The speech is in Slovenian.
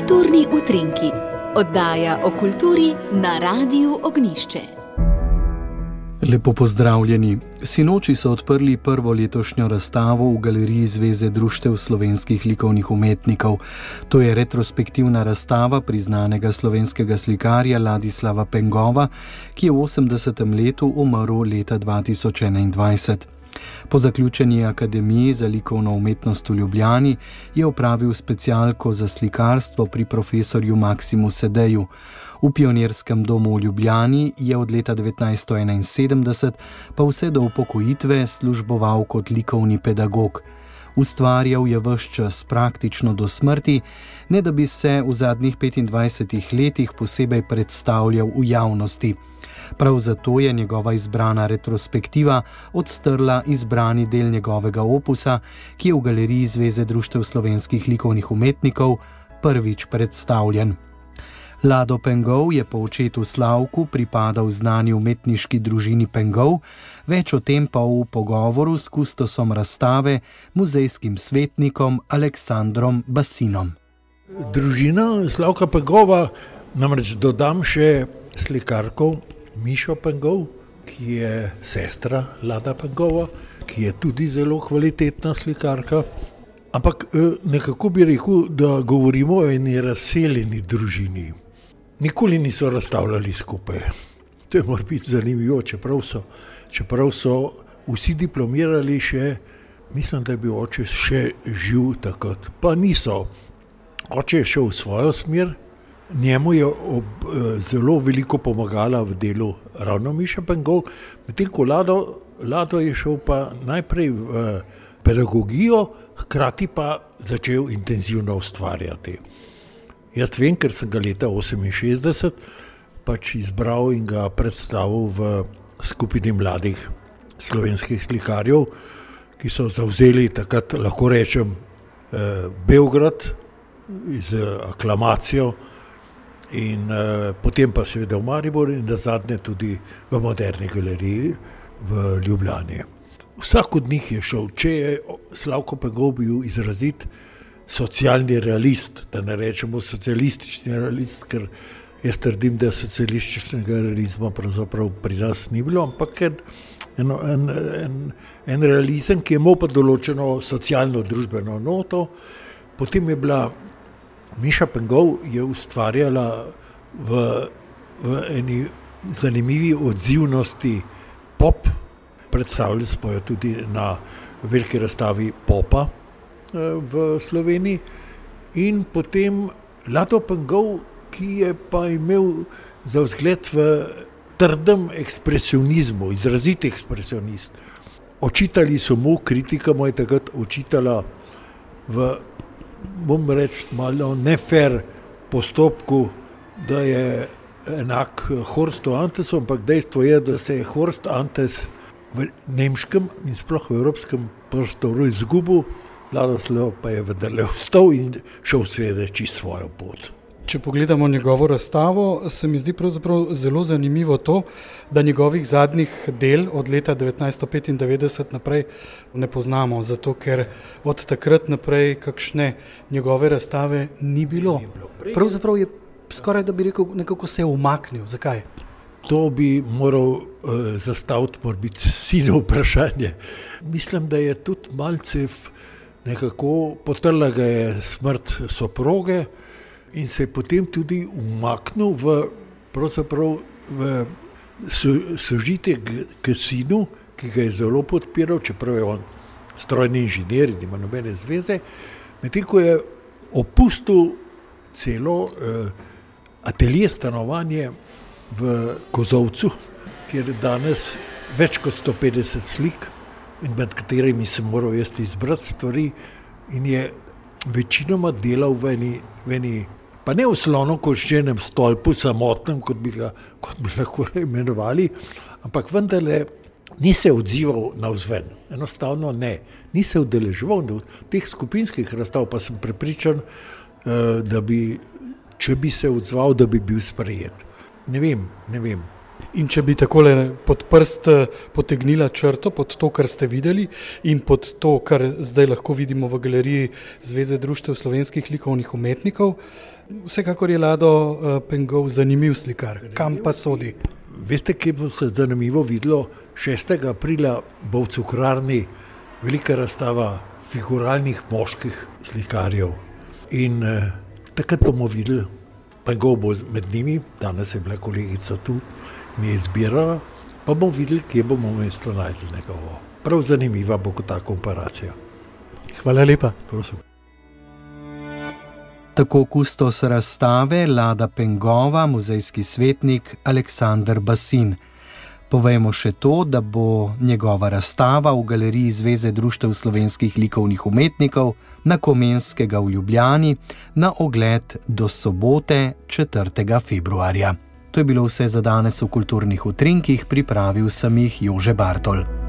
Kulturni utrinki, oddaja o kulturi na Radiu Ognišče. Lepo pozdravljeni. Sinoči so odprli prvo letošnjo razstavo v Galeriji Zveze društev slovenskih likovnih umetnikov. To je retrospektivna razstava priznanega slovenskega slikarja Ladislava Pengova, ki je v 80. letu umrl leta 2021. Po zaključeni akademiji za likovno umetnost v Ljubljani je opravil specialko za slikarstvo pri profesorju Maksimu Sedeju. V pionirskem domu v Ljubljani je od leta 1971 pa vse do upokojitve služboval kot likovni pedagog. Ustvarjal je vse čas praktično do smrti, ne da bi se v zadnjih 25 letih posebej predstavljal v javnosti. Prav zato je njegova izbrana retrospektiva odstrla izbrani del njegovega opusa, ki je v galeriji Zveze društev slovenskih likovnih umetnikov prvič predstavljen. Lado Pengov je po očetu Slavku pripadal znani umetniški družini Pengov, več o tem pa v pogovoru s kustosom razstave, muzejskim svetnikom Aleksandrom Basinom. Družina Slavka Pengova, namreč dodam še slikarko Mišo Pengov, ki je sestra Lada Pengova, ki je tudi zelo kvalitetna slikarka. Ampak eh, nekako bi rekel, da govorimo o eni razseljeni družini. Nikoli niso razstavljali skupaj. To je morda biti zanimivo, čeprav so, čeprav so vsi diplomirali še, mislim, da je bil oče še živ takrat. Pa niso. Oče je šel v svojo smer, Njemu je ob, eh, zelo veliko pomagala v delu ravno Miša Pengov, medtem ko Lado, Lado je šel pa najprej v eh, pedagogijo, hkrati pa začel intenzivno ustvarjati. Jaz vem, ker sem ga leta 1968 pač izbral in ga predstavil v skupini mladih slovenskih slikarjev, ki so zauzeli takrat, lahko rečem, eh, Beograd z aklamacijo in uh, potem pa seveda v Mariboru in da zadnje tudi v moderni galeriji v Ljubljani. Vsak od njih je šel, če je Slavko Pegov bil izrazit socialni realist, da ne rečemo socialistični realist, ker jaz trdim, da socialističnega realizma pravzaprav pri nas ni bilo, ampak en, en, en, en, realizem, ki je imel pa določeno socialno-družbeno noto, potem je bila Miša Pengov je ustvarjala v, v eni zanimivi odzivnosti pop, predstavljali smo jo tudi na veliki razstavi popa v Sloveniji, in potem Lado Pengov, ki je pa imel za vzgled v trdem ekspresionizmu, izrazit ekspresionist. Očitali so mu, kritika mu je takrat očitala v bom rekel, malo nefer postopku, da je enak Horstu Antesu, ampak dejstvo je, da se je Horst Antes v nemškem in sploh v evropskem prostoru izgubil, Ladislav pa je vendarle vstal in šel svedeči svojo pot. Če pogledamo njegovo razstavo, se mi zdi zelo zanimivo to, da njegovih zadnjih del od leta 1995 naprej ne poznamo, zato ker od takrat naprej kakšne njegove razstave ni bilo. Pravzaprav je skoraj da bi rekel, nekako se je umaknil. Zakaj? To bi moral uh, zastaviti, mora biti sino vprašanje. Mislim, da je tudi malce nekako potrla ga je smrt soproge in se je potem tudi umaknil v, v sožitek k sinu, ki ga je zelo podpiral, čeprav je on strojni inženir in ima nobene zveze, medtem ko je opustil celo eh, atelje stanovanje v Kozovcu, kjer je danes več kot 150 slik, med katerimi sem moral jaz izbrati stvari, in je večinoma delal v eni, v eni pa ne v slonokoščenem stolpu, samotnem, kot bi ga kot bi lahko imenovali, ampak vendarle ni se odzival na vzven. Enostavno ne, ni se udeleževal v teh skupinskih razstav, pa sem prepričan, eh, da bi, če bi se odzval, da bi bil sprejet. Ne vem, ne vem. In če bi takole pod prst eh, potegnila črto pod to, kar ste videli, in pod to, kar zdaj lahko vidimo v galeriji Zveze društev slovenskih likovnih umetnikov, vsekakor je Lado eh, Pengov zanimiv slikar. Kam pa sodi? Veste, kje bo se zanimivo videlo? 6. aprila bo v cukrarni velika razstava figuralnih moških slikarjev. In eh, takrat bomo videli, Pengov bo med njimi, danes je bila kolegica tu mi je izbirala, pa bomo videli, kje bomo mesto najdli njegovo. Prav zanimiva bo ta komparacija. Hvala lepa. Prosim. Tako kustos razstave Lada Pengova, muzejski svetnik Aleksandr Basin. Povejmo še to, da bo njegova razstava v galeriji Zveze društev slovenskih likovnih umetnikov na Komenskega v Ljubljani na ogled do sobote 4. februarja. To je bilo vse za danes v kulturnih utrinkih, pripravil sem jih Jože Bartol.